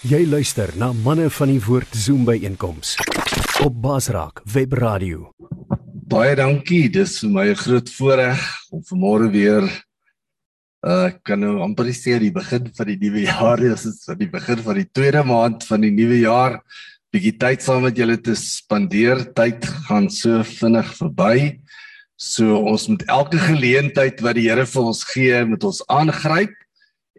Jy luister na manne van die woord Zoom by einkoms op Basraak Web Radio. Baie dankie. Dis vir my 'n groot voorreg om vanmôre weer uh kan nou amper sê die begin van die nuwe jaar. Dit is aan die begin van die tweede maand van die nuwe jaar. Bietjie tyd saam met julle te spandeer. Tyd gaan so vinnig verby. So ons moet elke geleentheid wat die Here vir ons gee, moet ons aangryp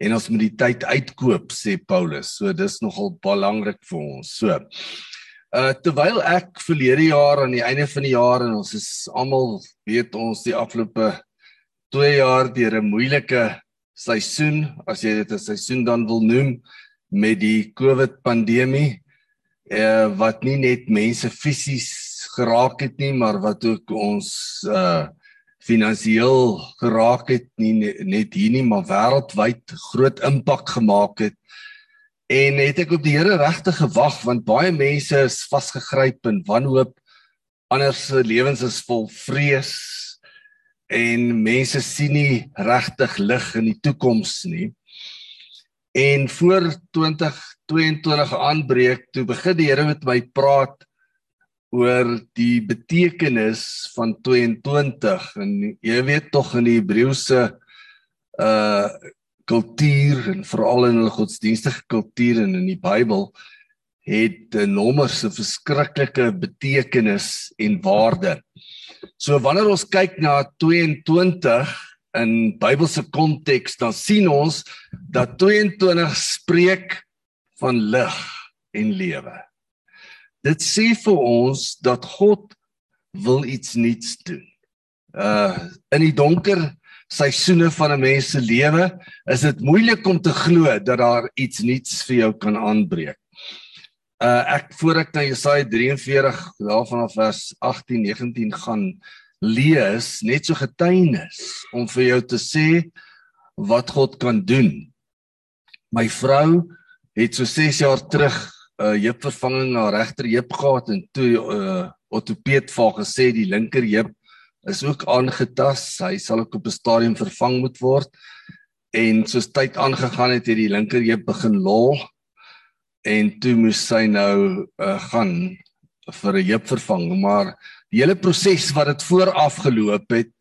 en ons moet die tyd uitkoop sê Paulus. So dis nogal belangrik vir ons. So uh terwyl ek verlede jaar aan die einde van die jaar en ons is almal weet ons die afgelope 2 jaar deur 'n moeilike seisoen, as jy dit 'n seisoen dan wil noem met die COVID pandemie uh wat nie net mense fisies geraak het nie, maar wat ook ons uh finansiëel geraak het nie net hier nie maar wêreldwyd groot impak gemaak het. En het ek op die Here regtig gewag want baie mense is vasgegryp in wanhoop ander se lewens is vol vrees en mense sien nie regtig lig in die toekoms nie. En voor 2022 aanbreek toe begin die Here met my praat oor die betekenis van 22 en jy weet tog in die Hebreëse uh kultuur en veral in hulle godsdienstige kultuur en in die Bybel het 'n nommer se verskriklike betekenis en waarde. So wanneer ons kyk na 22 in Bybelse konteks dan sien ons dat 22 spreek van lig en lewe. Dit sê vir ons dat God wil iets nuuts doen. Uh in die donker seisoene van 'n mens se lewe is dit moeilik om te glo dat daar iets nuuts vir jou kan aanbreek. Uh ek voor ek na Jesaja 43 daarvan af vers 18 19 gaan lees, net so getuienis om vir jou te sê wat God kan doen. My vrou het so 6 jaar terug uh, heupvervanging na regter heup gehad en toe uh, ortopeed vir gesê die linker heup is ook aangetas. Hy sal ook op 'n stadium vervang moet word. En soos tyd aangegaan het, het die linker heup begin lol en toe moes sy nou uh, gaan vir 'n heupvervanging, maar die hele proses wat dit vooraf geloop het,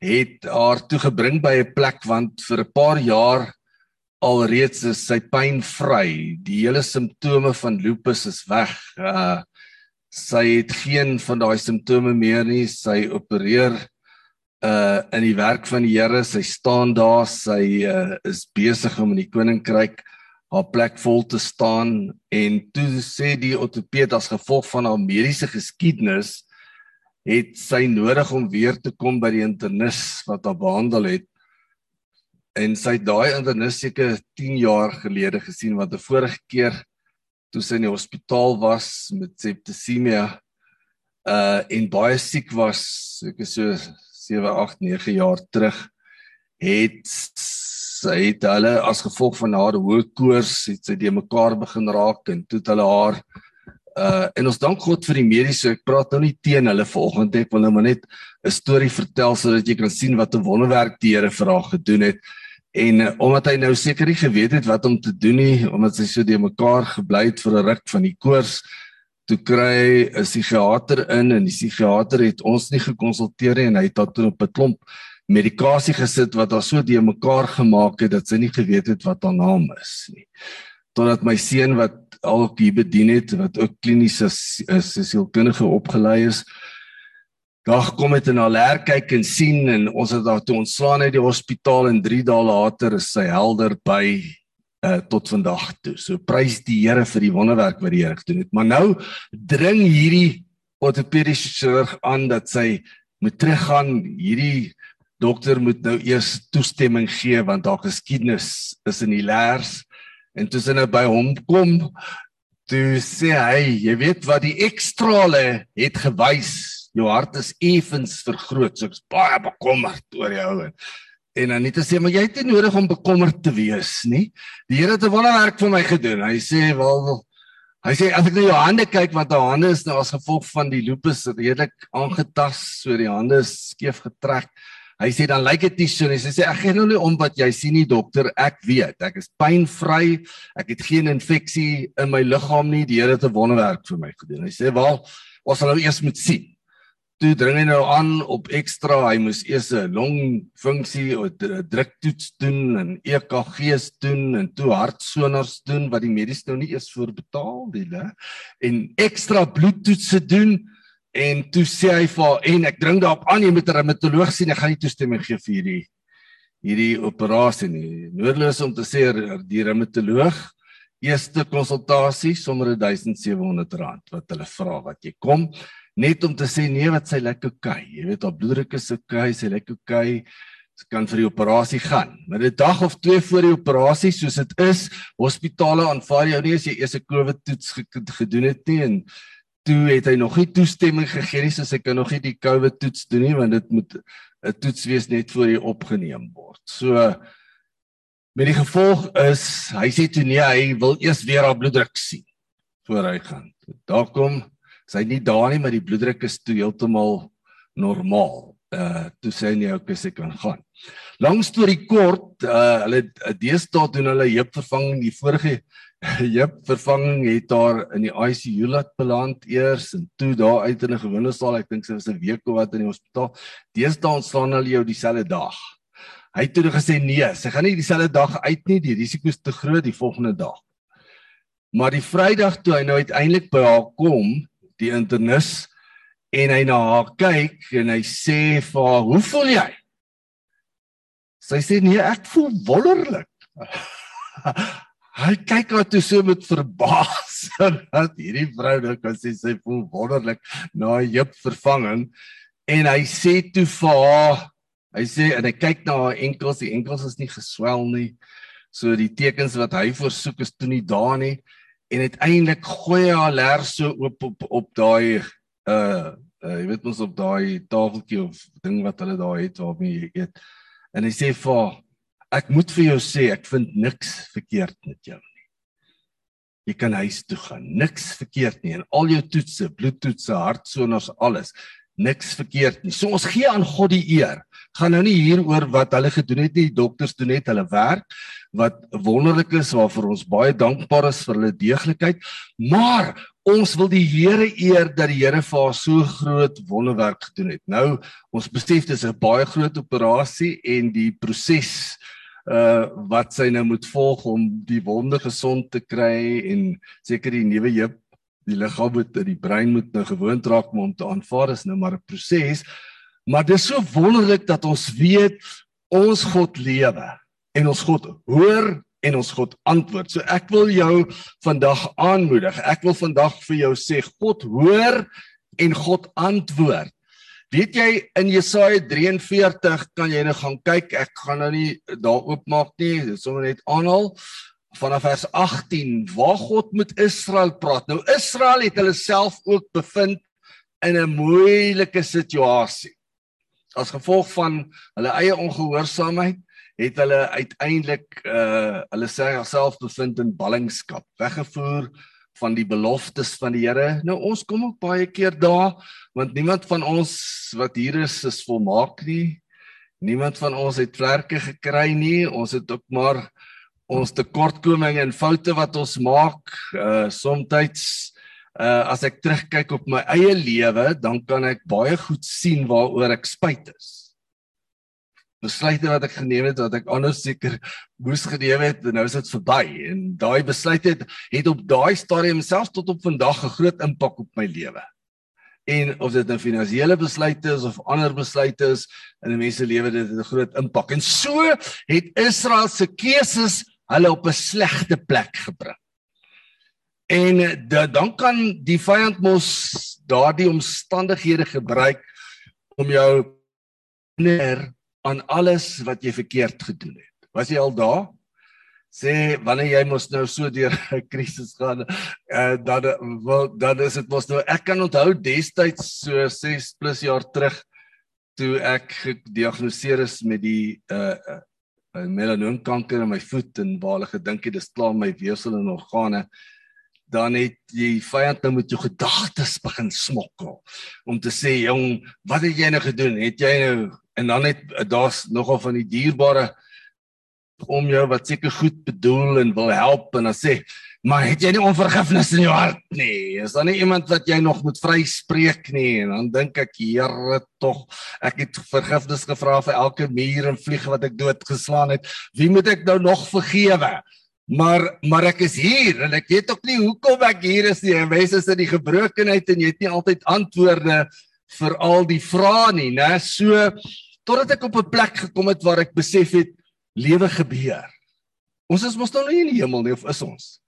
het haar toe gebring by 'n plek want vir 'n paar jaar alreeds is sy pyn vry. Die hele simptome van lupus is weg. Uh sy het geen van daai simptome meer nie. Sy opereer uh in die werk van die Here. Sy staan daar. Sy uh, is besig om in die koninkryk haar plek vol te staan en toe sê die ortopeed as gevolg van haar mediese geskiedenis het sy nodig om weer te kom by die internis wat haar behandel het en sy het daai internis seker 10 jaar gelede gesien wat 'n vorige keer toe sy in die hospitaal was met septisemia uh en baie siek was ek is so 7 8 9 jaar terug het sy het hulle as gevolg van haar hoë koors het sy die mekaar begin raak en toe het hulle haar uh en ons dank God vir die mediese ek praat nou nie teen hulle vanoggend ek wil nou maar net 'n storie vertel sodat jy kan sien wat 'n wonderwerk die Here vir haar gedoen het En uh, omdat hy nou seker nie geweet het wat om te doen nie, omdat hy so de mekaar gebly het vir 'n ruk van die koors, toe kry 'n psigiater in en die psigiater het ons nie gekonsulteer nie en hy het tot op 'n klomp medikasie gesit wat haar so de mekaar gemaak het dat sy nie geweet het wat haar naam is nie. Totdat my seun wat al hier bedien het, wat ook kliniese sielkundige opgelei is, Dag kom dit en alher kyk en sien en ons het daar toe ontslaan uit die hospitaal en 3 dae later is sy helder by uh, tot vandag toe. So prys die Here vir die wonderwerk wat die Here gedoen het. Maar nou dring hierdie ortopediese chirurg aan dat sy moet teruggaan. Hierdie dokter moet nou eers toestemming gee want haar geskiedenis is in die leers en toe sy nou by hom kom toe sê hy, jy weet wat die ekstrale het gewys jou hart is effens vergroot. So ek's baie bekommerd oor jou en en dan net te sê maar jy het nie nodig om bekommerd te wees nie. Die Here het 'n wonderwerk vir my gedoen. Hy sê wel hy sê as ek na jou hande kyk wat jou hande is nou as gevolg van die lupus redelik aangetast, so die hande is skeef getrek. Hy sê dan lyk dit nie so nie. Hy sê ek gee nou nie om wat jy sien nie dokter, ek weet. Ek is pynvry. Ek het geen infeksie in my liggaam nie. Die Here het 'n wonderwerk vir my gedoen. Hy sê wel, ons sal nou eers moet sien. Toe dring hy nou aan op ekstra. Hy moes eers 'n longfunksie of druktoets doen en EKG's doen en toe hartsonars doen wat die mediese nou nie eers voor betaal nie, hè. En ekstra bloedtoetse doen. En toe sê hy vir en ek dring daarop aan jy moet 'n reumatoloog sien. Ek gaan nie toestemming gee vir hierdie hierdie operasie nie. Noodloos om te sê die reumatoloog eerste konsultasie sommer R1700 wat hulle vra wat jy kom net om te sê nee wat sy lekker kyk. Jy weet haar bloeddruk is oukei, sy lekker kyk sy kan vir die operasie gaan. Maar 'n dag of twee voor die operasie soos dit is, hospitale aanvaar jou nie as jy eers 'n COVID toets gedoen het nie en toe het hy nog nie toestemming gegee nie, so hy kan nog nie die COVID toets doen nie want dit moet 'n toets wees net voor hy opgeneem word. So met die gevolg is hy sê toe nee, hy wil eers weer haar bloeddruk sien voor hy gaan. Daar kom sy nie daar nie, maar die bloeddruk is toe heeltemal normaal. Uh toe sê hy nee, okay, sy kan gaan. Lang storie kort, uh hulle deesdae doen hulle heupvervanging die vorige Jep, vervanging het daar in die ICU laat beland eers en toe daar uit in 'n gewone saal, ek dink sy was 'n week of wat in die hospitaal. Deesdae ontslaan hulle jou dieselfde dag. Hy het toe gesê nee, sy gaan nie dieselfde dag uit nie, die risiko is te groot die volgende dag. Maar die Vrydag toe hy nou uiteindelik by haar kom, die internis en hy na haar kyk en hy sê vir haar, "Hoe voel jy?" Sy sê, "Nee, ek voel wonderlik." Hy kyk haar toe so met verbaas dat hierdie vrou nou kan sê sy voel wonderlik na 'n heup vervanging en hy sê toe vir haar hy sê en hy kyk na haar enkels die enkels is nie geswel nie so die tekens wat hy voorsoek is toe nie daar nie en uiteindelik gooi hy haar leer so oop op op daai uh, uh jy weet mos op daai tafeltjie of ding wat hulle daar het waarmee jy eet en hy sê vir haar Ek moet vir jou sê, ek vind niks verkeerd met jou nie. Jy kan huis toe gaan. Niks verkeerd nie. En al jou toetse, bloedtoetse, hartsonars, alles, niks verkeerd nie. So ons gee aan God die eer. Gaan nou nie hieroor wat hulle gedoen het nie. Die dokters doen net hulle werk wat wonderlik is waarvoor ons baie dankbaar is vir hulle deeglikheid. Maar ons wil die Here eer dat die Here vir haar so groot wonderwerk gedoen het. Nou ons besef dis 'n baie groot operasie en die proses uh wat sy nou moet volg om die wonde gesond te kry en seker die nuwe heup die liggaam moet die brein moet nou gewoond raak om te aanvaar is nou maar 'n proses maar dis so wonderlik dat ons weet ons God lewe en ons God hoor en ons God antwoord. So ek wil jou vandag aanmoedig. Ek wil vandag vir jou sê God hoor en God antwoord. Weet jy in Jesaja 43 kan jy nou gaan kyk. Ek gaan nou nie daar oopmaak nie. Dit sommer net aanhaal vanaf vers 18 waar God met Israel praat. Nou Israel het hulle self ook bevind in 'n moeilike situasie. As gevolg van hulle eie ongehoorsaamheid het hulle uiteindelik uh hulle self bevind in ballingskap, weggevoer van die beloftes van die Here. Nou ons kom ook baie keer daar want niemand van ons wat hier is is volmaak nie. Niemand van ons het vlerke gekry nie. Ons het ook maar ons tekortkominge en foute wat ons maak. Uh soms uh as ek terugkyk op my eie lewe, dan kan ek baie goed sien waaroor ek spyt is besluite wat ek geneem het wat ek anders seker moes geneem het en nou is dit verby en daai besluit het het op daai stadium selfs tot op vandag 'n groot impak op my lewe. En of dit nou finansiële besluite is of ander besluite is in 'n mens se lewe dit het 'n groot impak. En so het Israel se keuses hulle op 'n slegte plek gebring. En da, dan kan die vyand mos daardie omstandighede gebruik om jou neer aan alles wat jy verkeerd gedoen het. Was jy al daar? Sê wanneer jy mos nou so deur 'n krisis gaan, uh, dan wel dan is dit mos nou ek kan onthou destyds so 6 plus jaar terug toe ek gediagnoseer is met die uh, uh melanoomkanker in my voet en waar hulle gedink het dis klaar my weefsel en organe dan het die vyand nou met jou gedagtes begin smokkel om te sê jong wat het jy nou gedoen? Het jy nou En dan het daar's nogal van die dierbare om jou wat seker goed bedoel en wil help en dan sê maar het jy nie onvergifnis in jou hart nie? Is daar nie iemand wat jy nog moet vryspreek nie? En dan dink ek Here tog ek het vergifnis gevra vir elke muur en vlieg wat ek doodgeslaan het. Wie moet ek nou nog vergewe maar maar ek is hier en ek weet ook nie hoekom ek hier is nie. Mense is in die gebrokenheid en jy het nie altyd antwoorde vir al die vrae nie nê so totdat ek op 'n plek gekom het waar ek besef het lewe gebeur. Ons is mos nou nie in die hemel nie of is ons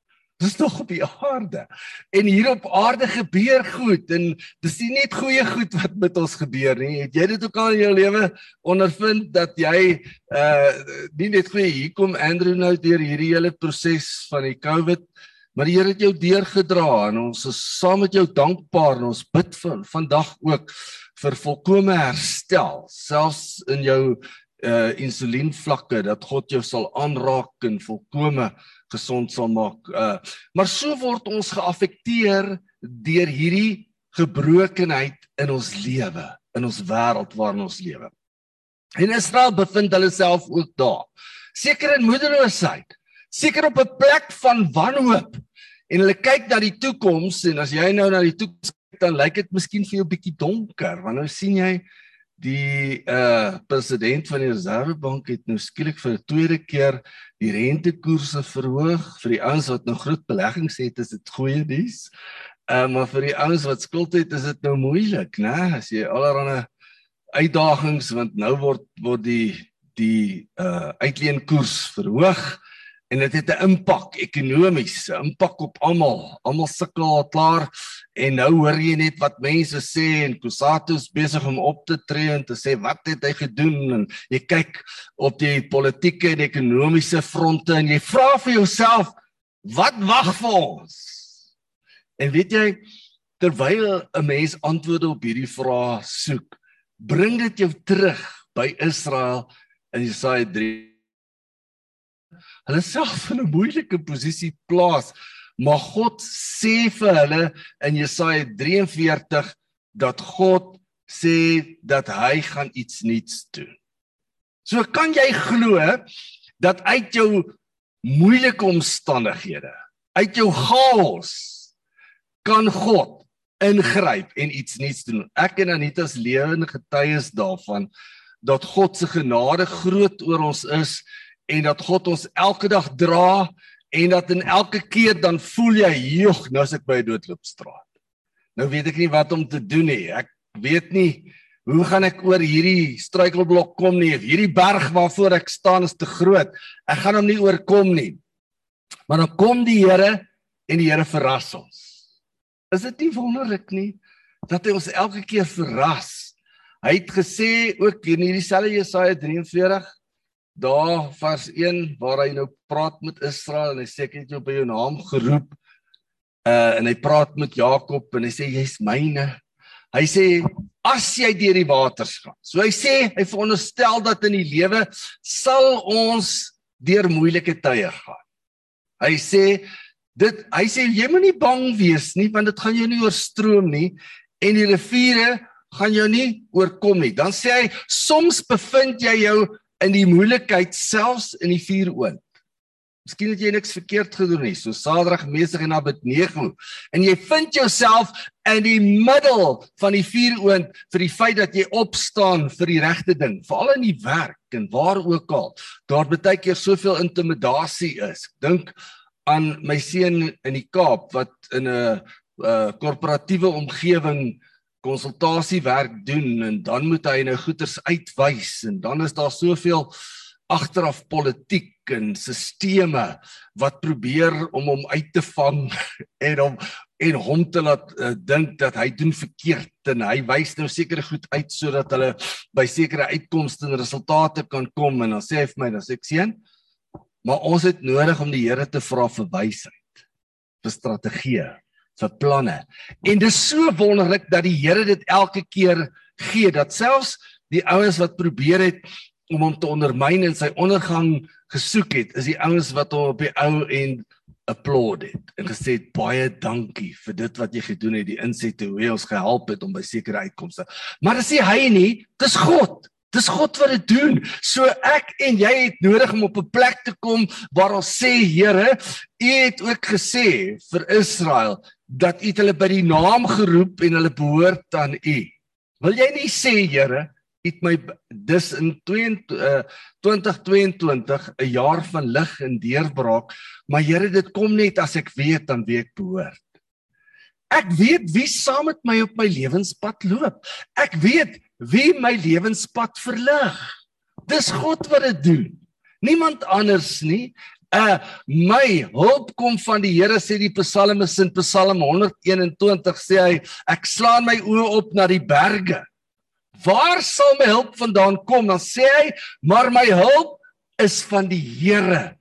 Dis nog op die aarde. En hier op aarde gebeur goed en dis nie net goeie goed wat met ons gebeur nie. Het jy dit ook al in jou lewe ondervind dat jy uh nie net goeie hier kom Andrew nou deur hierdie hele proses van die COVID, maar die Here het jou deurgedra en ons is saam met jou dankbaar en ons bid vir vandag ook vir volkomme herstel, selfs in jou uh insulienvlakke dat God jou sal aanraak en volkomme gesond sal maak. Uh maar so word ons geaffekteer deur hierdie gebrokenheid in ons lewe, in ons wêreld waarin ons lewe. En Israel bevind hulle self ook daar. Seker in moederloosheid, seker op 'n plek van wanhoop. En hulle kyk na die toekoms en as jy nou na die toekoms kyk, dan lyk dit miskien vir jou bietjie donker, want nou sien jy die uh president van die Reservebank het nou skielik vir 'n tweede keer die rentekoerse verhoog. Vir die ouens wat nou groot beleggings het, is dit goeie nuus. Uh maar vir die ouens wat skuld het, is dit nou moeilik, né? As jy allerlei uitdagings want nou word word die die uh uitleenkoers verhoog en dit het 'n impak ekonomies, 'n impak op almal. Almal sukkel al klaar en nou hoor jy net wat mense sê en Kusato is besig om op te tree en te sê wat het hy gedoen en jy kyk op die politieke en ekonomiese fronte en jy vra vir jouself wat wag vir ons? En weet jy terwyl 'n mens antwoorde op hierdie vrae soek, bring dit jou terug by Israel in Jesaja 3 hulle self in 'n moeilike posisie plaas. Maar God sê vir hulle in Jesaja 43 dat God sê dat hy gaan iets nuuts doen. So kan jy glo dat uit jou moeilike omstandighede, uit jou chaos kan God ingryp en iets nuuts doen. Ek en Anita's lewende getuies daarvan dat God se genade groot oor ons is en dat God ons elke dag dra en dat in elke keer dan voel jy, "Jog, nou is ek by 'n doodloopstraat." Nou weet ek nie wat om te doen nie. Ek weet nie hoe gaan ek oor hierdie struikelblok kom nie. Hierdie berg waarvoor ek staan is te groot. Ek gaan hom nie oorkom nie. Maar dan kom die Here en die Here verras ons. Is dit nie wonderlik nie dat hy ons elke keer verras? Hy het gesê ook in hierdie selfe Jesaja 43 daar vers 1 waar hy nou praat met Israel en hy sê ek het jou by jou naam geroep. Uh en hy praat met Jakob en hy sê jy's myne. Hy sê as jy deur die waters gaan. So hy sê hy veronderstel dat in die lewe sal ons deur moeilike tye gaan. Hy sê dit hy sê jy moenie bang wees nie want dit gaan jou nie oorstroom nie en die riviere gaan jou nie oorkom nie. Dan sê hy soms bevind jy jou in die moeilikheid selfs in die vuuroond. Miskien het jy niks verkeerd gedoen nie, so Sadrag, Mesig en Abednego, en jy vind jouself in die middel van die vuuroond vir die feit dat jy opstaan vir die regte ding, veral in die werk en waar ook al. Daar baie keer soveel intimidasie is. Dink aan my seun in die Kaap wat in 'n uh, korporatiewe omgewing konsultasiewerk doen en dan moet hy nou goeders uitwys en dan is daar soveel agteraf politiek en sisteme wat probeer om hom uit te vang en hom en hom te laat uh, dink dat hy doen verkeerd en hy wys nou sekere goed uit sodat hulle by sekere uitkomste en resultate kan kom en dan sê hy vir my dan sê ek sien maar ons het nodig om die Here te vra vir wysheid vir strategie vir planne. En dis so wonderlik dat die Here dit elke keer gee dat selfs die ouens wat probeer het om hom te ondermyn en sy ondergang gesoek het, is die ouens wat hom op die ou en applaud het en gesê het, baie dankie vir dit wat jy gedoen het, die insette hoe jy ons gehelp het om by sekere uitkomste. Maar dis nie hy nie, dis God. Dis God wat dit doen. So ek en jy het nodig om op 'n plek te kom waar ons sê Here, U het ook gesê vir Israel dat U hulle by die naam geroep en hulle behoort aan U. Wil jy nie sê Here, het my dis in 2022 'n jaar van lig en deurbraak, maar Here dit kom net as ek weet aan wie ek behoort. Ek weet wie saam met my op my lewenspad loop. Ek weet wie my lewenspad verlig. Dis God wat dit doen. Niemand anders nie. Uh my hulp kom van die Here sê die psalmis in Psalm 121 sê hy ek slaan my oë op na die berge. Waar sal my hulp vandaan kom? Dan sê hy, maar my hulp is van die Here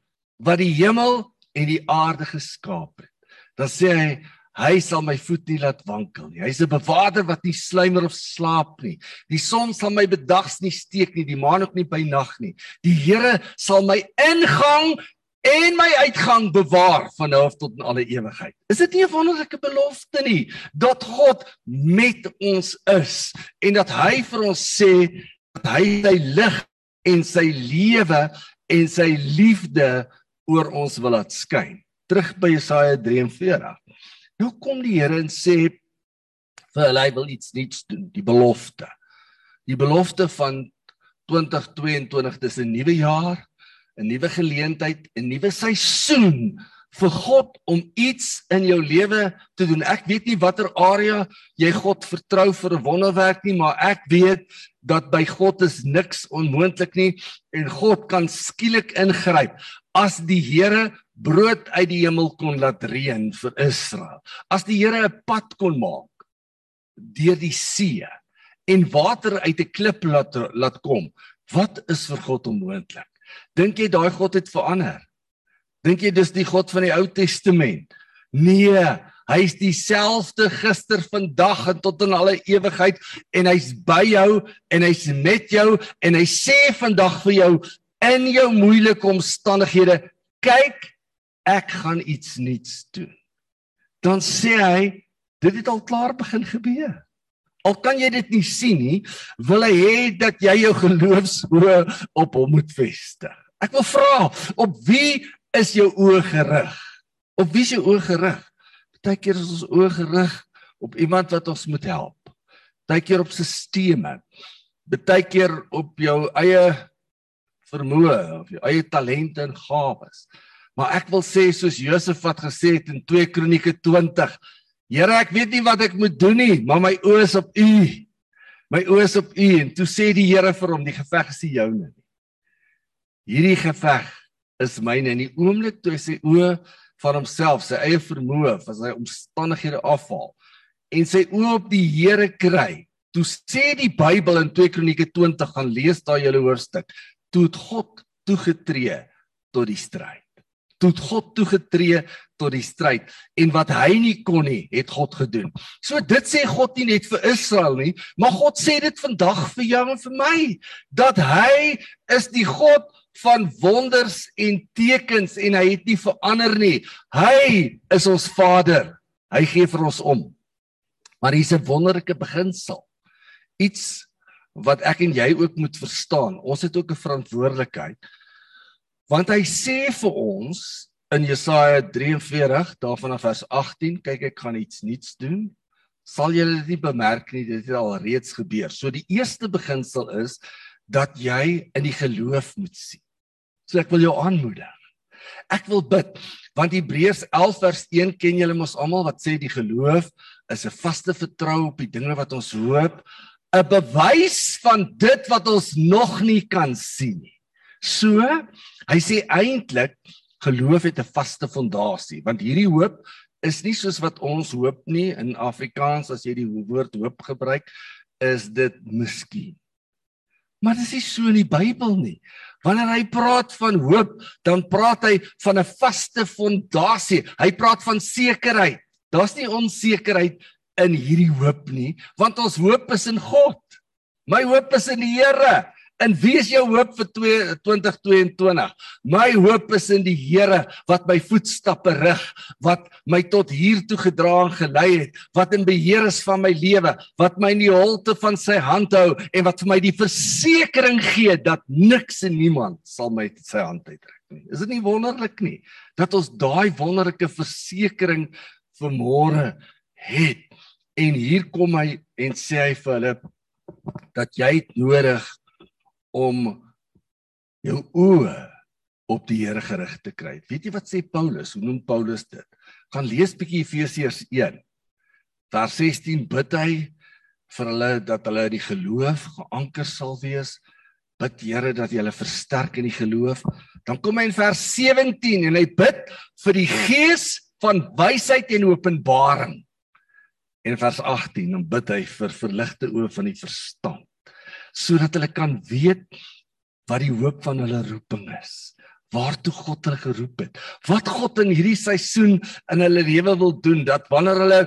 wat die hemel en die aarde geskaap het. Dan sê hy, hy sal my voet nie laat wankel nie. Hy's 'n bewaarder wat nie sluimer of slaap nie. Die son sal my bedags nie steek nie, die maan ook nie by nag nie. Die Here sal my ingang en my uitgang bewaar van nou af tot in alle ewigheid. Is dit nie 'n wonderlike belofte nie dat God met ons is en dat hy vir ons sê dat hy sy lig en sy lewe en sy liefde oor ons wil laat skyn. Terug by Jesaja 43. Nou kom die Here en sê vir hulle hy wil iets nuuts doen, die belofte. Die belofte van 2022 dis 'n nuwe jaar 'n nuwe geleentheid, 'n nuwe seisoen vir God om iets in jou lewe te doen. Ek weet nie watter area jy God vertrou vir 'n wonderwerk nie, maar ek weet dat by God is niks onmoontlik nie en God kan skielik ingryp as die Here brood uit die hemel kon laat reën vir Israel. As die Here 'n pad kon maak deur die see en water uit 'n klip laat laat kom, wat is vir God onmoontlik? Dink jy daai God het verander? Dink jy dis die God van die Ou Testament? Nee, hy's dieselfde gister, vandag en tot in alle ewigheid en hy's by jou en hy's met jou en hy sê vandag vir jou in jou moeilike omstandighede, kyk, ek gaan iets nuuts doen. Dan sê hy, dit het al klaar begin gebeur. Al kan jy dit nie sien nie, wil hy hê dat jy jou geloofsoë op hom moet vestig. Ek wil vra, op wie is jou oë gerig? Op wie is jou oë gerig? Partykeer is ons oë gerig op iemand wat ons moet help. Partykeer op sisteme. Partykeer op jou eie vermoë of jou eie talente en gawes. Maar ek wil sê soos Josef wat gesê het in 2 Kronieke 20 Here, ek weet nie wat ek moet doen nie, maar my oë is op U. My oë is op U en toe sê die Here vir hom, die geveg is nie joune nie. Hierdie geveg is myne in die oomblik toe hy sy oë van homself, sy eie vermoë, van sy omstandighede afhaal en sy oë op die Here kry. Toe sê die Bybel in 2 Kronieke 20 gaan lees daai hele hoofstuk, toe het God toegetree tot die stryd toe God toegetree tot die stryd en wat hy nie kon nie, het God gedoen. So dit sê God nie net vir Israel nie, maar God sê dit vandag vir jou en vir my dat hy is die God van wonders en tekens en hy het nie verander nie. Hy is ons Vader. Hy gee vir ons om. Maar hier's 'n wonderlike beginsel. Iets wat ek en jy ook moet verstaan. Ons het ook 'n verantwoordelikheid Want hy sê vir ons in Jesaja 43 daarvan af vers 18, kyk ek gaan iets nuuts doen. Sal julle dit nie bemerk nie, dit het al reeds gebeur. So die eerste beginsel is dat jy in die geloof moet sien. So ek wil jou aanmoedig. Ek wil bid want Hebreërs 11 vers 1 ken julle mos almal wat sê die geloof is 'n vaste vertroue op die dinge wat ons hoop, 'n bewys van dit wat ons nog nie kan sien nie. So, hy sê eintlik geloof het 'n vaste fondasie, want hierdie hoop is nie soos wat ons hoop nie in Afrikaans as jy die woord hoop gebruik, is dit miskien. Maar dit is nie so in die Bybel nie. Wanneer hy praat van hoop, dan praat hy van 'n vaste fondasie. Hy praat van sekerheid. Daar's nie onsekerheid in hierdie hoop nie, want ons hoop is in God. My hoop is in die Here En wie is jou hoop vir 2022? My hoop is in die Here wat my voetstappe rig, wat my tot hier toe gedra en gelei het, wat in beheer is van my lewe, wat my in die holte van sy hand hou en wat vir my die versekering gee dat niks en niemand sal my uit sy hand uittrek nie. Is dit nie wonderlik nie dat ons daai wonderlike versekering vir môre het? En hier kom hy en sê hy vir hulle dat jy het nodig om jou oë op die Here gerig te kry. Weet jy wat sê Paulus? Hoe noem Paulus dit? Gaan lees bietjie Efesiërs 1. Vers 16 bid hy vir hulle dat hulle in die geloof geanker sal wees. Bid Here dat jy hulle versterk in die geloof. Dan kom hy in vers 17 en hy bid vir die gees van wysheid en openbaring. En vers 18 dan bid hy vir verligte oë van die verstand sodat hulle kan weet wat die hoop van hulle roeping is waartoe God hulle geroep het. Wat God in hierdie seisoen in hulle lewe wil doen dat wanneer hulle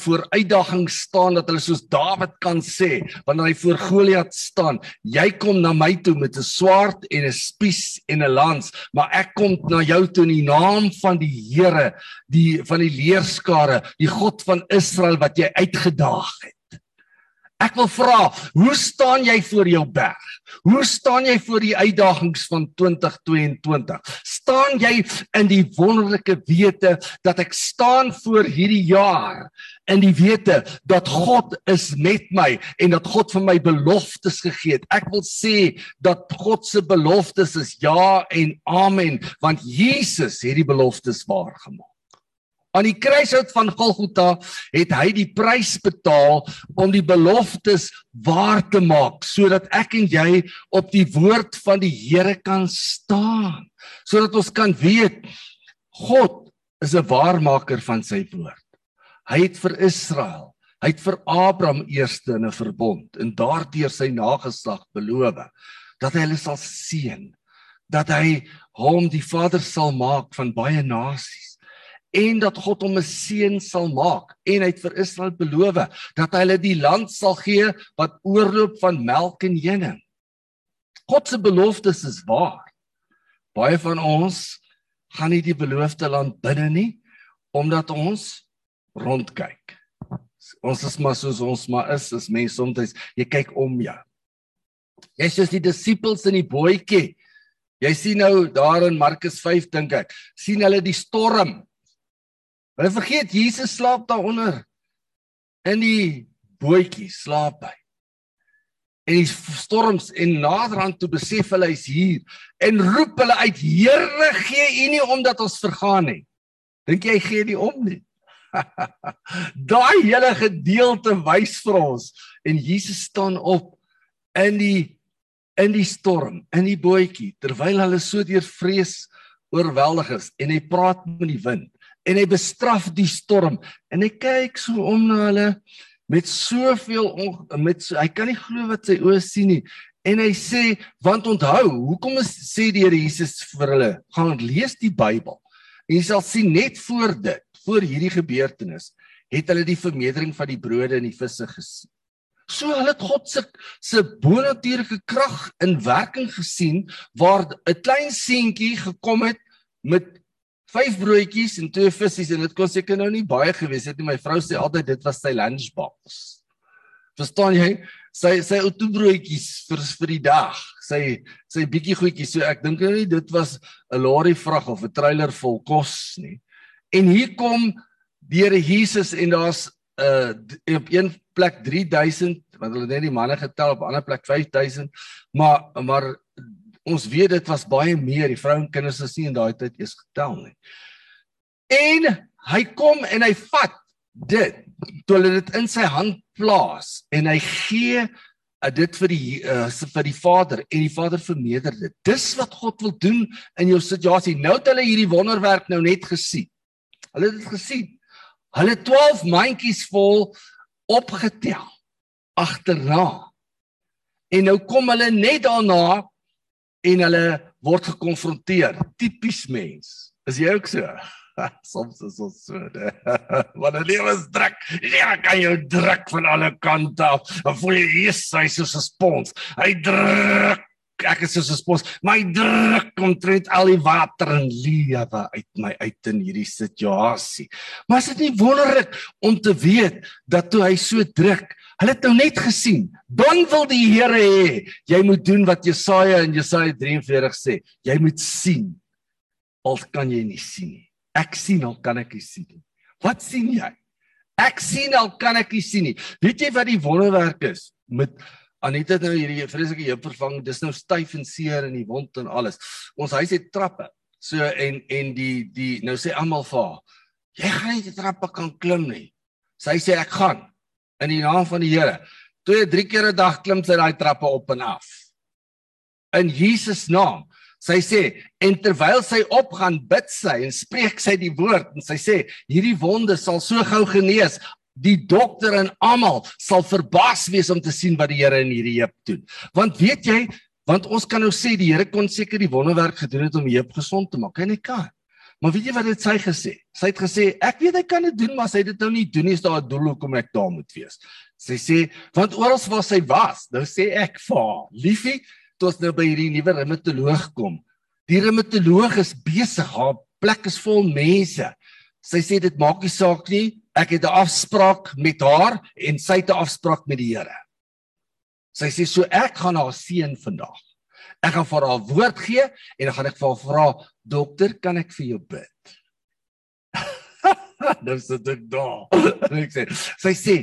voor uitdagings staan dat hulle soos Dawid kan sê wanneer hy voor Goliat staan, jy kom na my toe met 'n swaard en 'n spies en 'n lans, maar ek kom na jou toe in die naam van die Here, die van die leerskare, die God van Israel wat jy uitgedaag het. Ek wil vra, hoe staan jy voor jou berg? Hoe staan jy voor die uitdagings van 2022? Staan jy in die wonderlike wete dat ek staan voor hierdie jaar in die wete dat God is met my en dat God vir my beloftes gegee het. Ek wil sê dat God se beloftes is ja en amen want Jesus het die beloftes waargemaak. Aan die kruishout van Golgotha het hy die prys betaal om die beloftes waar te maak sodat ek en jy op die woord van die Here kan staan. Sodat ons kan weet God is 'n waarmaker van sy woord. Hy het vir Israel, hy het vir Abraham eerste in 'n verbond en daardeur sy nageslag beloof dat hy hulle sal seën, dat hy hom die vader sal maak van baie nasies en dat God hom 'n seun sal maak en hy het vir Israel beloof dat hy hulle die land sal gee wat oorloop van melk en honing. God se beloftes is waar. Baie van ons gaan nie die beloofde land binne nie omdat ons rondkyk. Ons is maar soos ons maar is, as mense soms jy kyk om jou. Jy sien die disippels in die bootjie. Jy sien nou daar in Markus 5 dink ek, sien hulle die storm Hulle vergeet Jesus slaap daaronder in die bootjie slaap hy. En die storms en naderhand toe besef hulle hy's hier en roep hulle uit Here gee U nie omdat ons vergaan nie. Dink jy gee nie om nie? Daai hele gedeelte wys vir ons en Jesus staan op in die in die storm, in die bootjie terwyl hulle so deur vrees oorweldig is en hy praat met die wind en hy bestraf die storm. En hy kyk so om na hulle met soveel met so, hy kan nie glo wat sy oë sien nie. En hy sê want onthou hoekom is sê die Here Jesus vir hulle gaan lees die Bybel en jy sal sien net voor dit voor hierdie gebeurtenis het hulle die vermeerdering van die brode en die visse gesien. So hulle het God se se bonatuurlike krag in werking gesien waar 'n klein seentjie gekom het met vyf broodjies en twee visse en dit kon seker nou nie baie gewees het nie. My vrou sê altyd dit was sy lunchbox. Verstaan jy? Sy sy ou toe broodjies vir vir die dag. Sy sy bietjie goedjies. So ek dink nou nie dit was 'n lorry vrag of 'n trailer vol kos nie. En hier kom die Here Jesus en daar's 'n uh, op een plek 3000 want hulle net die manne getel op 'n ander plek 5000 maar maar ons weet dit was baie meer die vrou en kinders is nie in daai tyd eers getel nie. En hy kom en hy vat dit toe hulle dit in sy hand plaas en hy gee uh, dit vir die uh, vir die vader en die vader verneder dit. Dis wat God wil doen in jou situasie. Nou het hulle hierdie wonderwerk nou net gesien. Hulle het dit gesien. Hulle 12 mandjies vol opgetel agterna. En nou kom hulle net daarna en hulle word gekonfronteer. Tipies mens. Is jy ook so? Soms is ons so. Wat 'n lewe is druk. Lewe kan jou druk van alle kante af. Dan voel jy hier sy soos 'n spons. Hy druk ek is soos 'n spons. My druk omtrent al die water en lewe uit my uit in hierdie situasie. Maar is dit nie wonderlik om te weet dat toe hy so druk, hulle het nou net gesien, dan wil die Here hê jy moet doen wat Jesaja in Jesaja 43 sê. Jy moet sien al kan jy nie sien nie. Ek sien al kan ek nie sien nie. Wat sien jy? Ek sien al kan ek nie sien nie. Weet jy wat die wonderwerk is met Anita het nou hierdie vreeslike heup vervang. Dis nou styf en seer in die wond en alles. Ons huis het trappe. So en en die die nou sê almal vir haar, jy gaan nie die trappe kan klim nie. Sy sê ek gaan in die naam van die Here. Twee, drie keer 'n dag klim sy daai trappe op en af. In Jesus naam. Sy sê en terwyl sy opgaan bid sy en spreek sy die woord en sy sê hierdie wonde sal so gou genees die dokter en almal sal verbaas wees om te sien wat die Here in hierdie heup doen. Want weet jy, want ons kan nou sê die Here kon seker die wonderwerk gedoen het om die heup gesond te maak. Hy net kan. Maar weet jy wat dit sy gesê? Sy het gesê ek weet hy kan dit doen, maar sy het dit nou nie doen nie, is daar 'n doel hoekom ek daar moet wees. Sy sê want oral waar sy was, nou sê ek vir haar, liefie, toe ons nou by hierdie nuwe reumatoloog kom. Die reumatoloog is besig, haar plek is vol mense. Sy sê dit maak nie saak nie. Ek het 'n afspraak met haar en sy het 'n afspraak met die Here. Sy sê so ek gaan haar seën vandag. Ek gaan vir haar woord gee en dan gaan ek vir haar vra, "Dokter, kan ek vir jou bid?" nou sit ek daar. Ek sê, sy sê,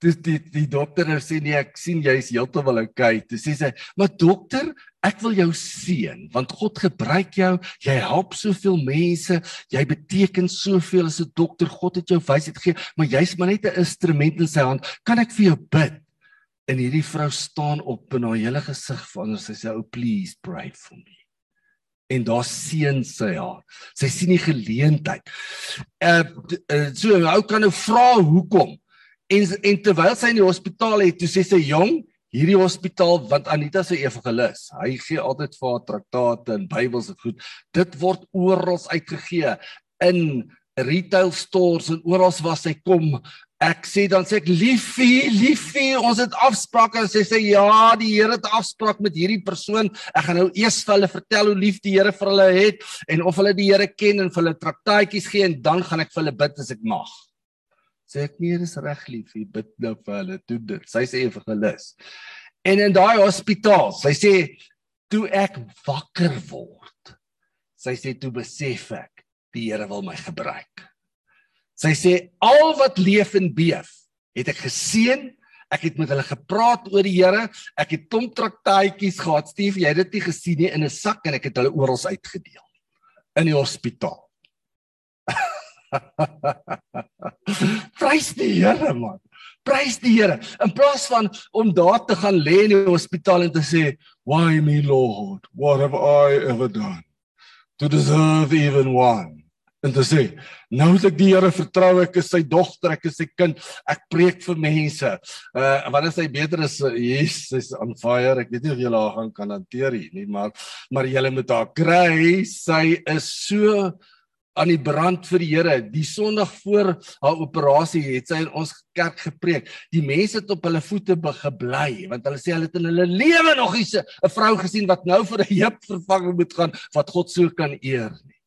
dis die die dokter nou sê nee ek sien jy's heeltemal okay. Dis sê sy, "Maar dokter, ek wil jou seën want God gebruik jou. Jy help soveel mense. Jy beteken soveel as 'n dokter. God het jou wysheid gegee, maar jy's maar net 'n instrument in sy hand. Kan ek vir jou bid?" En hierdie vrou staan op en haar hele gesig verander. Sy sê, "Oh please pray for me." en daar seën sy haar. Sy sien die geleentheid. Uh, uh so 'n ou kan nou vra hoekom. En en terwyl sy in die hospitaal het, toe sê sy jong, hierdie hospitaal want Anita se evangelis, hy gee altyd vir haar traktate en Bybels en goed. Dit word oral uitgegee in retail stores en oral waar sy kom. Ek sê dan sê ek liefie, liefie, ons het afsprake en sy sê ja, die Here het afspraak met hierdie persoon. Ek gaan nou eers vir hulle vertel hoe lief die Here vir hulle het en of hulle die Here ken en vir hulle traktaatjies gee en dan gaan ek vir hulle bid as ek mag. Sê ek nee dis reg lief jy bid nou vir hulle. Doen dit. Sy sê evangelis. En in daai hospitaal sy sê toe ek wakker word sy sê toe besef ek die Here wil my gebruik sy sê al wat leef en beef het ek geseën ek het met hulle gepraat oor die Here ek het tom traktaatjies gehad Stief jy het dit nie gesien nie in 'n sak en ek het hulle oral uitgedeel in die hospitaal Prys die Here man. Prys die Here. In plaas van om daar te gaan lê in die hospitaal en te sê, "Why me Lord? What have I ever done to deserve even one?" En te sê, "Nou as ek die Here vertrou, ek is sy dogter, ek is sy kind, ek preek vir mense." Uh wat is hy beter as Jesus on fire? Ek weet nie of jy haar gaan kan hanteer nie, maar maar jy moet haar kry. Sy is so aan die brand vir die Here. Die Sondag voor haar operasie het sy in ons kerk gepreek. Die mense het op hulle voete gebly want hulle sê hulle het in hulle lewe nog nie 'n vrou gesien wat nou vir 'n heup vervanging moet gaan wat God so kan eer nie.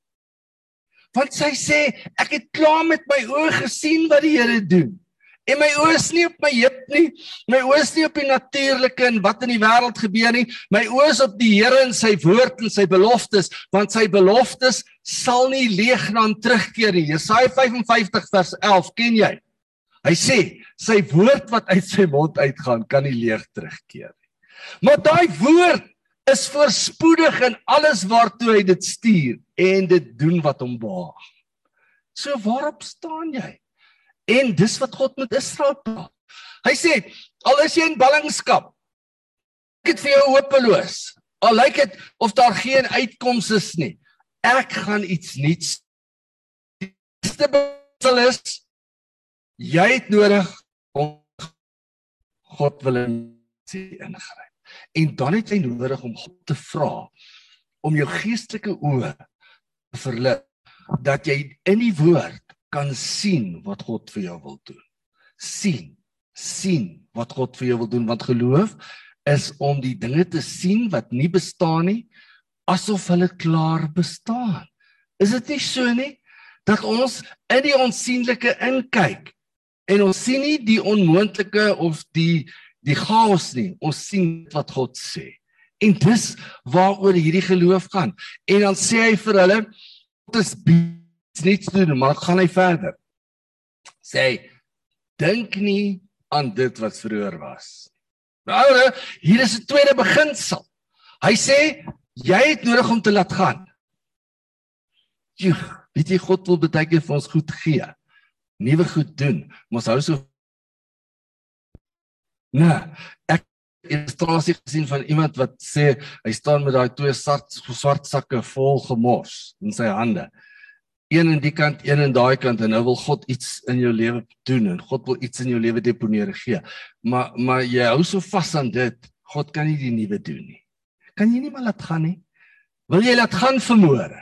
Want sy sê ek het klaar met my oë gesien wat die Here doen. En my oë is nie op my heup nie. My oë is nie op die natuurlike en wat in die wêreld gebeur nie. My oë is op die Here en sy woord en sy beloftes, want sy beloftes sal nie leeg na hom terugkeer nie. Jesaja 55 vers 11, ken jy? Hy sê, sy woord wat uit sy mond uitgaan, kan nie leeg terugkeer nie. Maar daai woord is voorspoedig in alles waartoe hy dit stuur en dit doen wat hom behaag. So waarop staan jy? En dis wat God met Israel praat. Hy sê, al is jy in ballingskap, ek het vir jou hopeloos. Al lyk dit of daar geen uitkoms is nie. Ek gaan iets nuuts. Dis is jy het nodig om God wil ingryp. En dan het jy nodig om God te vra om jou geestelike oë te verlig dat jy in die woord kan sien wat God vir jou wil doen. sien, sien wat God vir jou wil doen want geloof is om die dinge te sien wat nie bestaan nie asof hulle klaar bestaan. Is dit nie so nie dat ons in die onsigbare inkyk en ons sien nie die onmoontlike of die die chaos nie, ons sien wat God sê. En dis waaroor hierdie geloof gaan. En dan sê hy vir hulle dit is niks te doen, maar gaan hy verder. Sê dink nie aan dit wat vroeër was. Nou, hier is 'n tweede beginsel. Hy sê jy het nodig om te laat gaan. Jy weet jy God wil baie keer vir ons goed gee. Nuwe goed doen. Ons hou so Nee, ek illustrasie gesien van iemand wat sê hy staan met daai twee swart swart sakke vol gemors in sy hande. Een aan die kant, een aan daai kant en nou wil God iets in jou lewe doen en God wil iets in jou lewe deponeer gee. Maar maar jy hou so vas aan dit. God kan nie die nuwe doen nie. Kan jy nie maar laat gaan nie? Wil jy laat gaan vermoere?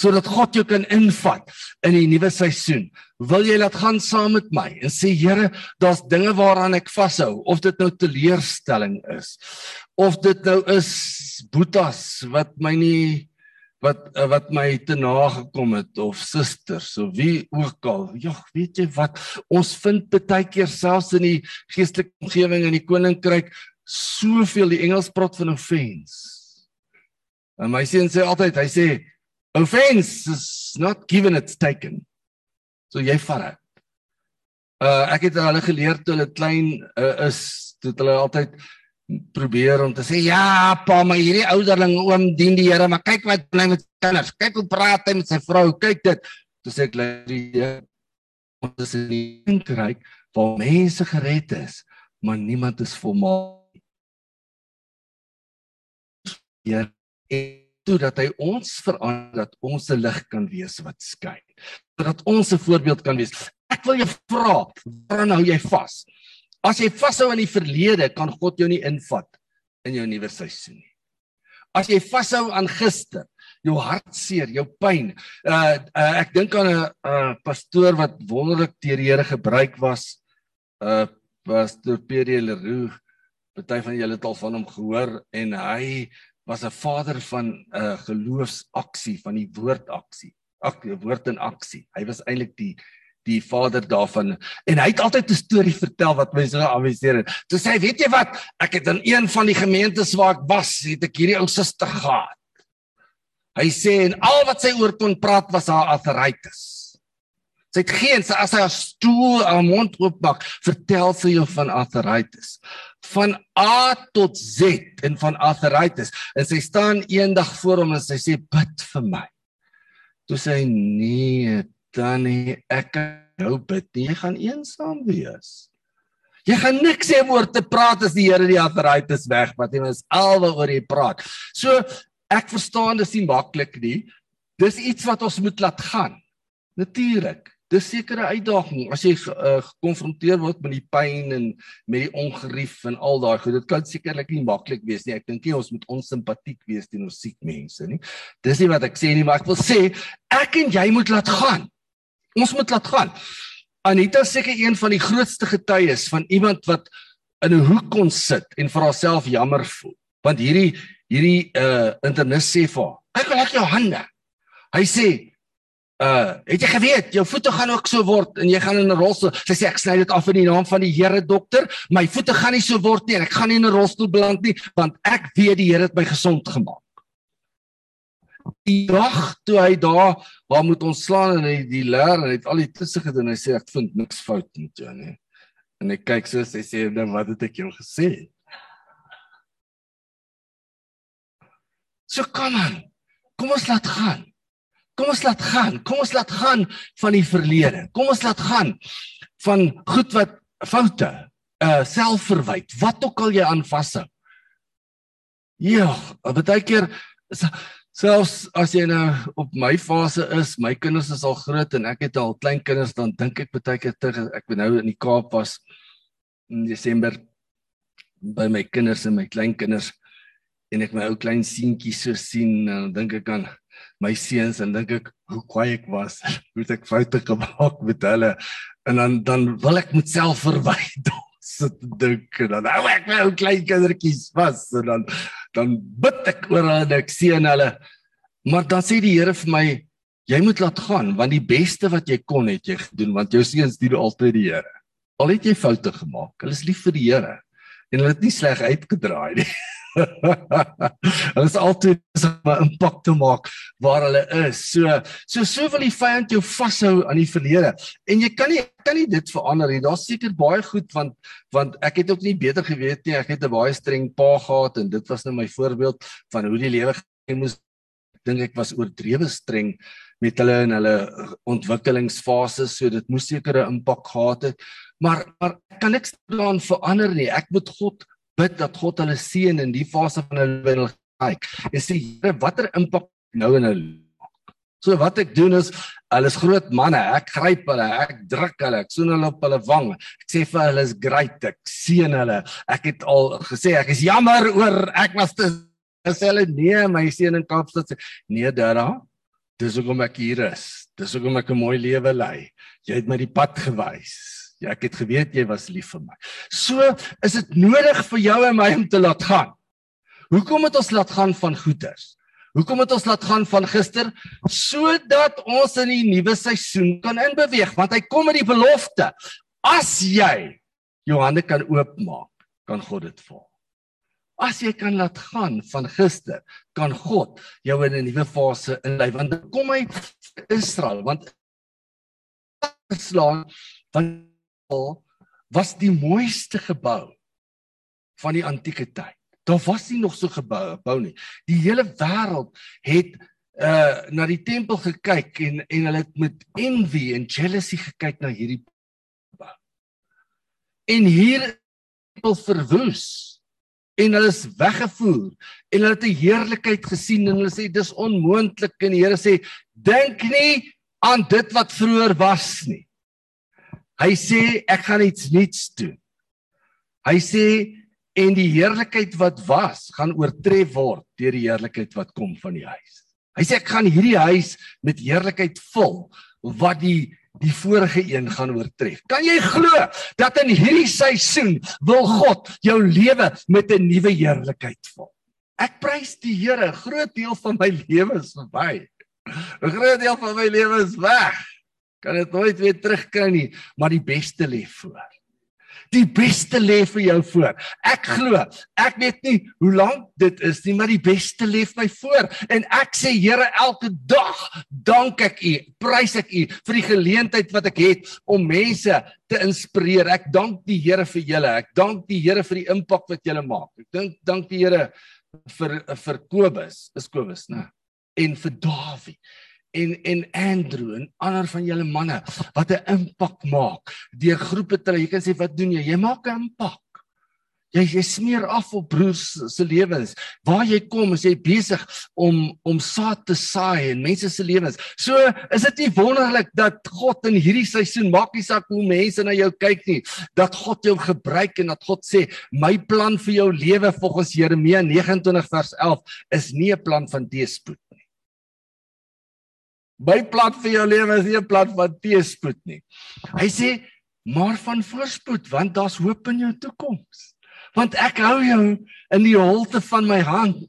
Sodat God jou kan invat in die nuwe seisoen. Wil jy laat gaan saam met my en sê Here, daar's dinge waaraan ek vashou, of dit nou teleurstelling is, of dit nou is boetas wat my nie wat wat my te nagekom het of susters of wie ook al. Ja, weet jy wat? Ons vind baie keer selfs in die geestelike omgewing in die koninkryk soveel die Engels praat van offense. En my seun sê altyd, hy sê offense is not given it's taken. So jy vat dit. Uh ek het hulle geleer toe hulle klein uh, is, toe hulle altyd probeer om te sê ja, pa, maar hierdie ouderling oom dien die Here, maar kyk wat hy met kinders, kyk hoe praat hy met sy vrou, kyk dit. Toe sê ek lê ons is in die kruik waar mense gered is, maar niemand is volmaak. Ja, toe dat hy ons verander dat ons 'n lig kan wees wat skyn. Sodat ons 'n voorbeeld kan wees. Ek wil jou vra, waaraan hou jy vas? As jy vashou aan die verlede, kan God jou nie invat in jou nuwe seisoen nie. As jy vashou aan gister, jou hartseer, jou pyn. Uh, uh ek dink aan 'n uh, pastoor wat wonderlik deur die Here gebruik was. Uh pastoor Pierre Leroux. Party van julle het al van hom gehoor en hy was 'n vader van 'n uh, geloofsaksie van die woordaksie. Ag, woord en aksie. Hy was eintlik die die vader daarvan en hy het altyd 'n storie vertel wat my so amuseer. Toe sê hy, weet jy wat, ek het in een van die gemeentes waar ek was, het ek hierdie ou suster gehad. Hy sê en al wat sy oor kon praat was haar arthritis. Sy het geen as sy haar stoel haar mond oopmaak, vertel sy jou van arthritis. Van A tot Z en van arthritis. En sy staan eendag voor hom en sy sê bid vir my. Toe sê hy nee, dan nie ek kan jou bid nie. Jy gaan eensaam wees. Jy gaan niks hê oor te praat as die Here die arthritis wegvat nie. Dit is alwaar jy praat. So ek verstaan dis nie maklik nie. Dis iets wat ons moet laat gaan. Natuurlik. Dis sekere uitdaging as jy uh, gekonfronteer word met die pyn en met die ongerief en al daai goed. Dit kan sekerlik nie maklik wees nie. Ek dink nie ons moet onsimpatiek wees teenoor siek mense nie. Dis nie wat ek sê nie, maar ek wil sê ek en jy moet laat gaan. Ons moet laat gaan. Anita seker een van die grootste getuies van iemand wat in 'n hoek kon sit en vir haarself jammer voel. Want hierdie hierdie uh internis sê vir haar, "Kyk hoe lekker jou hande." Hy sê, Uh, het jy geweet jou voete gaan ook so word en jy gaan in 'n rolstoel. Sy sê ek sny dit af in die naam van die Here dokter. My voete gaan nie so word nie en ek gaan nie in 'n rolstoel beland nie want ek weet die Here het my gesond gemaak. Die dag toe hy daar waar moet ons slaan en hy die leer en hy het al die tusse gedoen hy sê ek vind niks fout met jou nie. En hy kyk so sy sê dan nou, wat het ek jou gesê? So kom aan. Kom ons laat gaan. Kom ons laat gaan. Kom ons laat gaan van die verlede. Kom ons laat gaan van goed wat foute, uh selfverwyd, wat ook al jy aan vashou. Ja, baie keer selfs as jy nou op my fase is, my kinders is al groot en ek het al klein kinders, dan dink ek baie keer terug ek ben nou in die Kaap was in Desember by my kinders en my kleinkinders en ek my ou klein seentjie so sien, dan dink ek aan my seuns en dink ek hoe kwaai ek was, hoe ek foute gemaak met hulle en dan dan wil ek met self verwyd ons. sit te dink en dan hou ek my ou klein kindertjies vas en dan dan bid ek oor hulle en ek sien hulle. Maar dan sê die Here vir my, jy moet laat gaan want die beste wat jy kon het jy gedoen want jou seuns dien altyd die Here. Al het jy foute gemaak, hulle is lief vir die Here en hulle het nie sleg uitgedraai nie. Hulle is altyd om 'n impak te maak waar hulle is. So so so wil die vyand jou vashou aan die verlede. En jy kan nie kan nie dit verander nie. Daar's seker baie goed want want ek het ook nie beter geweet nie. Ek het 'n baie streng pa gehad en dit was nou my voorbeeld van hoe die lewe moes dink ek was oordrewe streng met hulle in hulle ontwikkelingsfases so dit moes seker 'n impak gehad het maar maar kan niks daaraan verander nie ek moet God bid dat God hulle seën in die fase van hulle lewe kyk. Jy sê Here, watter impak nou in hulle So wat ek doen is, hulle is groot manne. Ek gryp hulle, ek druk hulle, ek soen hulle op hulle wang. Ek sê vir hulle is great, ek seën hulle. Ek het al gesê ek is jammer oor ek was te sê hulle nee, my seun in Kaapstad sê nee, Dara. Dis hoekom ek hier is. Dis hoekom ek 'n mooi lewe lei. Jy het my die pad gewys. Ja, ek het geweet jy was lief vir my. So is dit nodig vir jou en my om te laat gaan. Hoekom het ons laat gaan van goeders? Hoekom het ons laat gaan van gister sodat ons in die nuwe seisoen kan inbeweeg want hy kom met die belofte. As jy jou hande kan oopmaak, kan God dit vir. As jy kan laat gaan van gister, kan God jou in 'n nuwe fase inlei want kom hy Israel want geslaan van was die mooiste gebou van die antieke tyd. Daar was nie nog so gebou bou nie. Die hele wêreld het uh na die tempel gekyk en en hulle het met envy en jealousy gekyk na hierdie gebou. En hier tempel verwoes en hulle is weggevoer en hulle het 'n heerlikheid gesien en hulle sê dis onmoontlik en die Here sê dink nie aan dit wat vroeër was nie. Hy sê ek gaan iets nuuts doen. Hy sê en die heerlikheid wat was gaan oortref word deur die heerlikheid wat kom van die huis. Hy sê ek gaan hierdie huis met heerlikheid vul wat die die vorige een gaan oortref. Kan jy glo dat in hierdie seisoen wil God jou lewe met 'n nuwe heerlikheid vul? Ek prys die Here, groot deel van my lewe is verby. 'n Groot deel van my lewe is weg kan dit nooit weer terugkry nie, maar die beste lê voor. Die beste lê vir jou voor. Ek glo, ek weet nie hoe lank dit is nie, maar die beste lê my voor en ek sê Here elke dag dank ek U, prys ek U vir die geleentheid wat ek het om mense te inspireer. Ek dank die Here vir julle. Ek dank die Here vir die impak wat julle maak. Ek dink dank die Here vir vir Kobus, is Kobus, né? En vir Dawie en en Andrew en ander van julle manne wat 'n impak maak deur groepe te jy kan sê wat doen jy? Jy maak 'n impak. Jy jy smeer af op broers se lewens. Waar jy kom is jy besig om om saad te saai in mense se lewens. So is dit nie wonderlik dat God in hierdie seisoen maak nie saak hoe mense na jou kyk nie dat God jou gebruik en dat God sê my plan vir jou lewe volgens Jeremia 29 vers 11 is nie 'n plan van teespoed My plan vir jou lewe is nie 'n plan van teëspoed nie. Hy sê maar van voorspoed want daar's hoop in jou toekoms. Want ek hou jou in die holte van my hand.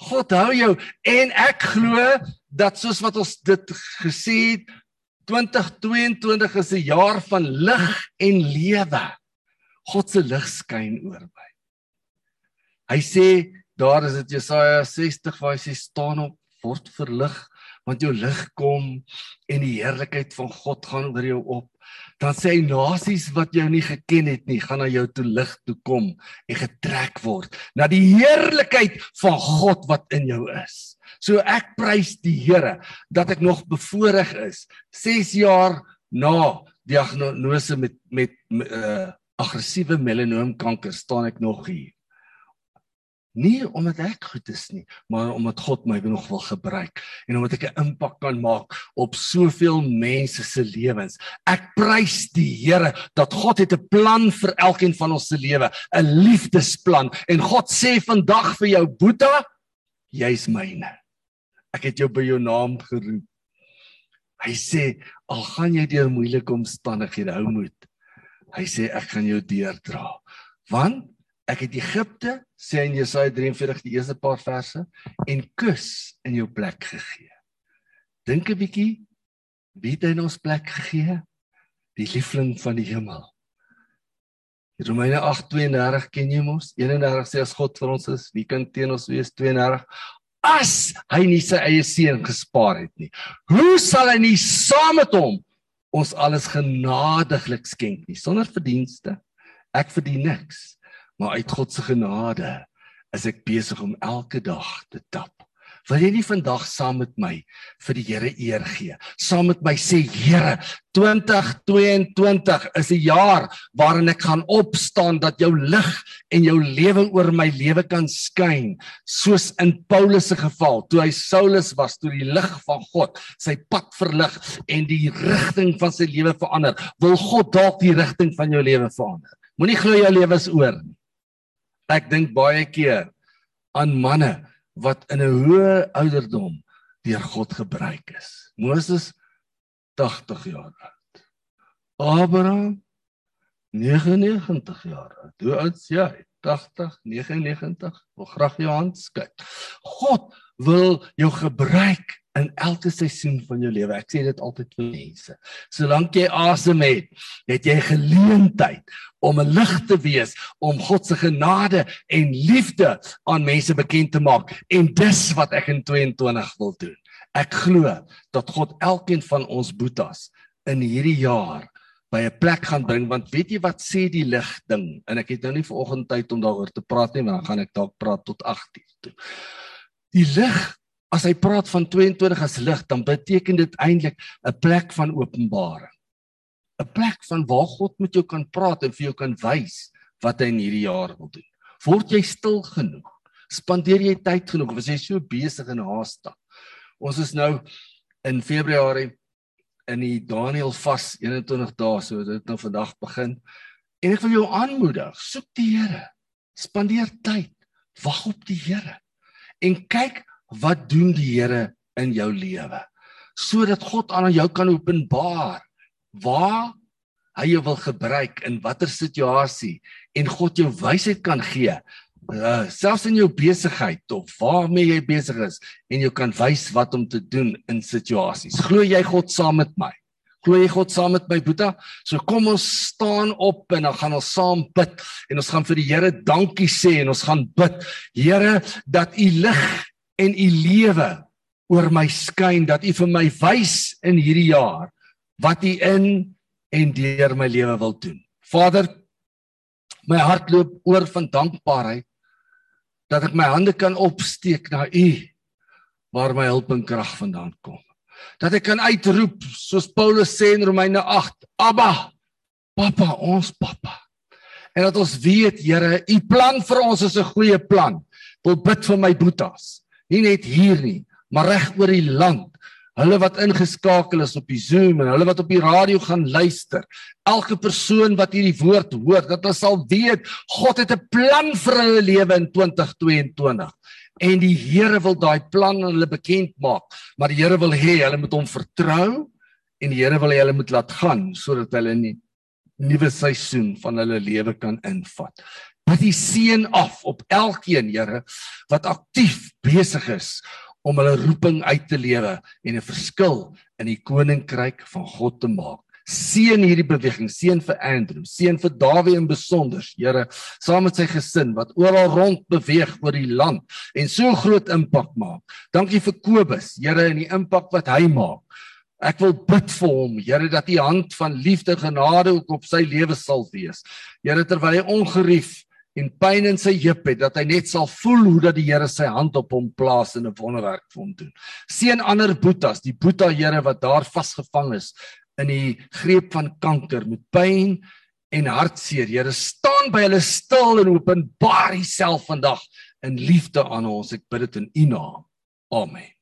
God hou jou en ek glo dat soos wat ons dit gesê het 2022 is 'n jaar van lig en lewe. God se lig skyn oor my. Hy sê daar is dit Jesaja 60 waar hy sê staan op word verlig want jou lig kom en die heerlikheid van God gaan oor jou op. Dan sê hy nasies wat jou nie geken het nie, gaan na jou toe lig toe kom en getrek word na die heerlikheid van God wat in jou is. So ek prys die Here dat ek nog bevoorreg is 6 jaar na diagnose met met uh, aggressiewe melanoomkanker staan ek nog hier. Nie omdat ek goed is nie, maar omdat God my nog wil gebruik en omdat ek 'n impak kan maak op soveel mense se lewens. Ek prys die Here dat God het 'n plan vir elkeen van ons se lewe, 'n liefdesplan en God sê vandag vir jou Boeta, jy's myne. Ek het jou by jou naam geroep. Hy sê al gaan jy deur moeilike omstandighede, hou moed. Hy sê ek gaan jou deurdra. Want ek het Egipte sê in Jesaja 43 die eerste paar verse en kus in jou plek gegee. Dink 'n bietjie wie het in ons plek gegee? Die liefling van die hemel. Romeine 8:32 ken jy mos? 31 sê as God vir ons is, wie kan teen ons wees? 32 as hy nie sy eie seun gespaar het nie. Hoe sal hy nie saam met hom ons alles genadiglik skenk nie sonder verdienste? Ek verdien niks, maar uit God se genade is ek besig om elke dag te tap. Wil jy nie vandag saam met my vir die Here eer gee? Saam met my sê Here, 2022 is 'n jaar waarin ek gaan opstaan dat jou lig en jou lewe oor my lewe kan skyn, soos in Paulus se geval, toe hy Saulus was, toe die lig van God sy pad verlig en die rigting van sy lewe verander. Wil God dalk die rigting van jou lewe verander? Moenie glo jou lewe is oor nie. Ek dink baie keer aan manne wat in 'n hoë ouderdom deur God gebruik is. Moses 80 jaar oud. Abraham 99 jaar oud. Hoe oud is jy? 80, 99. Wil graag jou hand skud. God wil jou gebruik in elke seisoen van jou lewe. Ek sê dit altyd vir mense. Solank jy asem het, het jy geleentheid om 'n lig te wees, om God se genade en liefde aan mense bekend te maak. En dis wat ek in 22 wil doen. Ek glo dat God elkeen van ons boetas in hierdie jaar by 'n plek gaan bring want weet jy wat sê die lig ding en ek het nou nie vanoggend tyd om daaroor te praat nie want dan gaan ek dalk praat tot 8:00 toe. Die lig As hy praat van 22 as lig, dan beteken dit eintlik 'n plek van openbaring. 'n Plek van waar God met jou kan praat en vir jou kan wys wat hy in hierdie jaar wil doen. Word jy stil genoeg? Spandeer jy tyd genoeg of is jy so besig en haastig? Ons is nou in Februarie in die Daniël vas 21 dae, so dit nou vandag begin. En ek wil jou aanmoedig, soek die Here. Spandeer tyd. Wag op die Here. En kyk wat doen die Here in jou lewe? Sodat God aan jou kan openbaar waar hy jou wil gebruik in watter situasie en God jou wysheid kan gee uh, selfs in jou besigheid of waarmee jy besig is en jy kan wys wat om te doen in situasies glo jy God saam met my? Glo jy God saam met my boeta? So kom ons staan op en dan gaan ons saam bid en ons gaan vir die Here dankie sê en ons gaan bid. Here dat u lig en u lewe oor my skyn dat u vir my wys in hierdie jaar wat u in en deur my lewe wil doen. Vader, my hart loop oor van dankbaarheid dat ek my hande kan opsteek na u waar my hulp en krag vandaan kom. Dat ek kan uitroep soos Paulus sê in Romeine 8, Abba, Papa, ons Papa. En dat ons weet, Here, u plan vir ons is 'n goeie plan. Wil bid vir my boetas nie net hier nie, maar reg oor die land. Hulle wat ingeskakel is op die Zoom en hulle wat op die radio gaan luister. Elke persoon wat hierdie woord hoor, dat hulle sal weet God het 'n plan vir hulle lewe in 2022. En die Here wil daai plan aan hulle bekend maak, maar die Here wil hê hulle moet hom vertrou en die Here wil hê hulle moet laat gaan sodat hulle 'n nuwe seisoen van hulle lewe kan invat. Bid die seën af op elkeen, Here, wat aktief besig is om hulle roeping uit te lewe en 'n verskil in die koninkryk van God te maak. Seën hierdie beweging, seën vir Andrew, seën vir Dawie in besonder, Here, saam met sy gesin wat oral rond beweeg oor die land en so groot impak maak. Dankie vir Kobus, Here, en die impak wat hy maak. Ek wil bid vir hom, Here, dat U hand van liefde genade ook op sy lewe sal wees. Here, terwyl hy ongerief en pyn in sy heup het dat hy net sal voel hoe dat die Here sy hand op hom plaas en 'n wonderwerk vir hom doen. Seën ander boetas, die boeta Here wat daar vasgevang is in die greep van kanker met pyn en hartseer. Here staan by hulle stil en openbaar Uself vandag in liefde aan ons. Ek bid dit in U naam. Amen.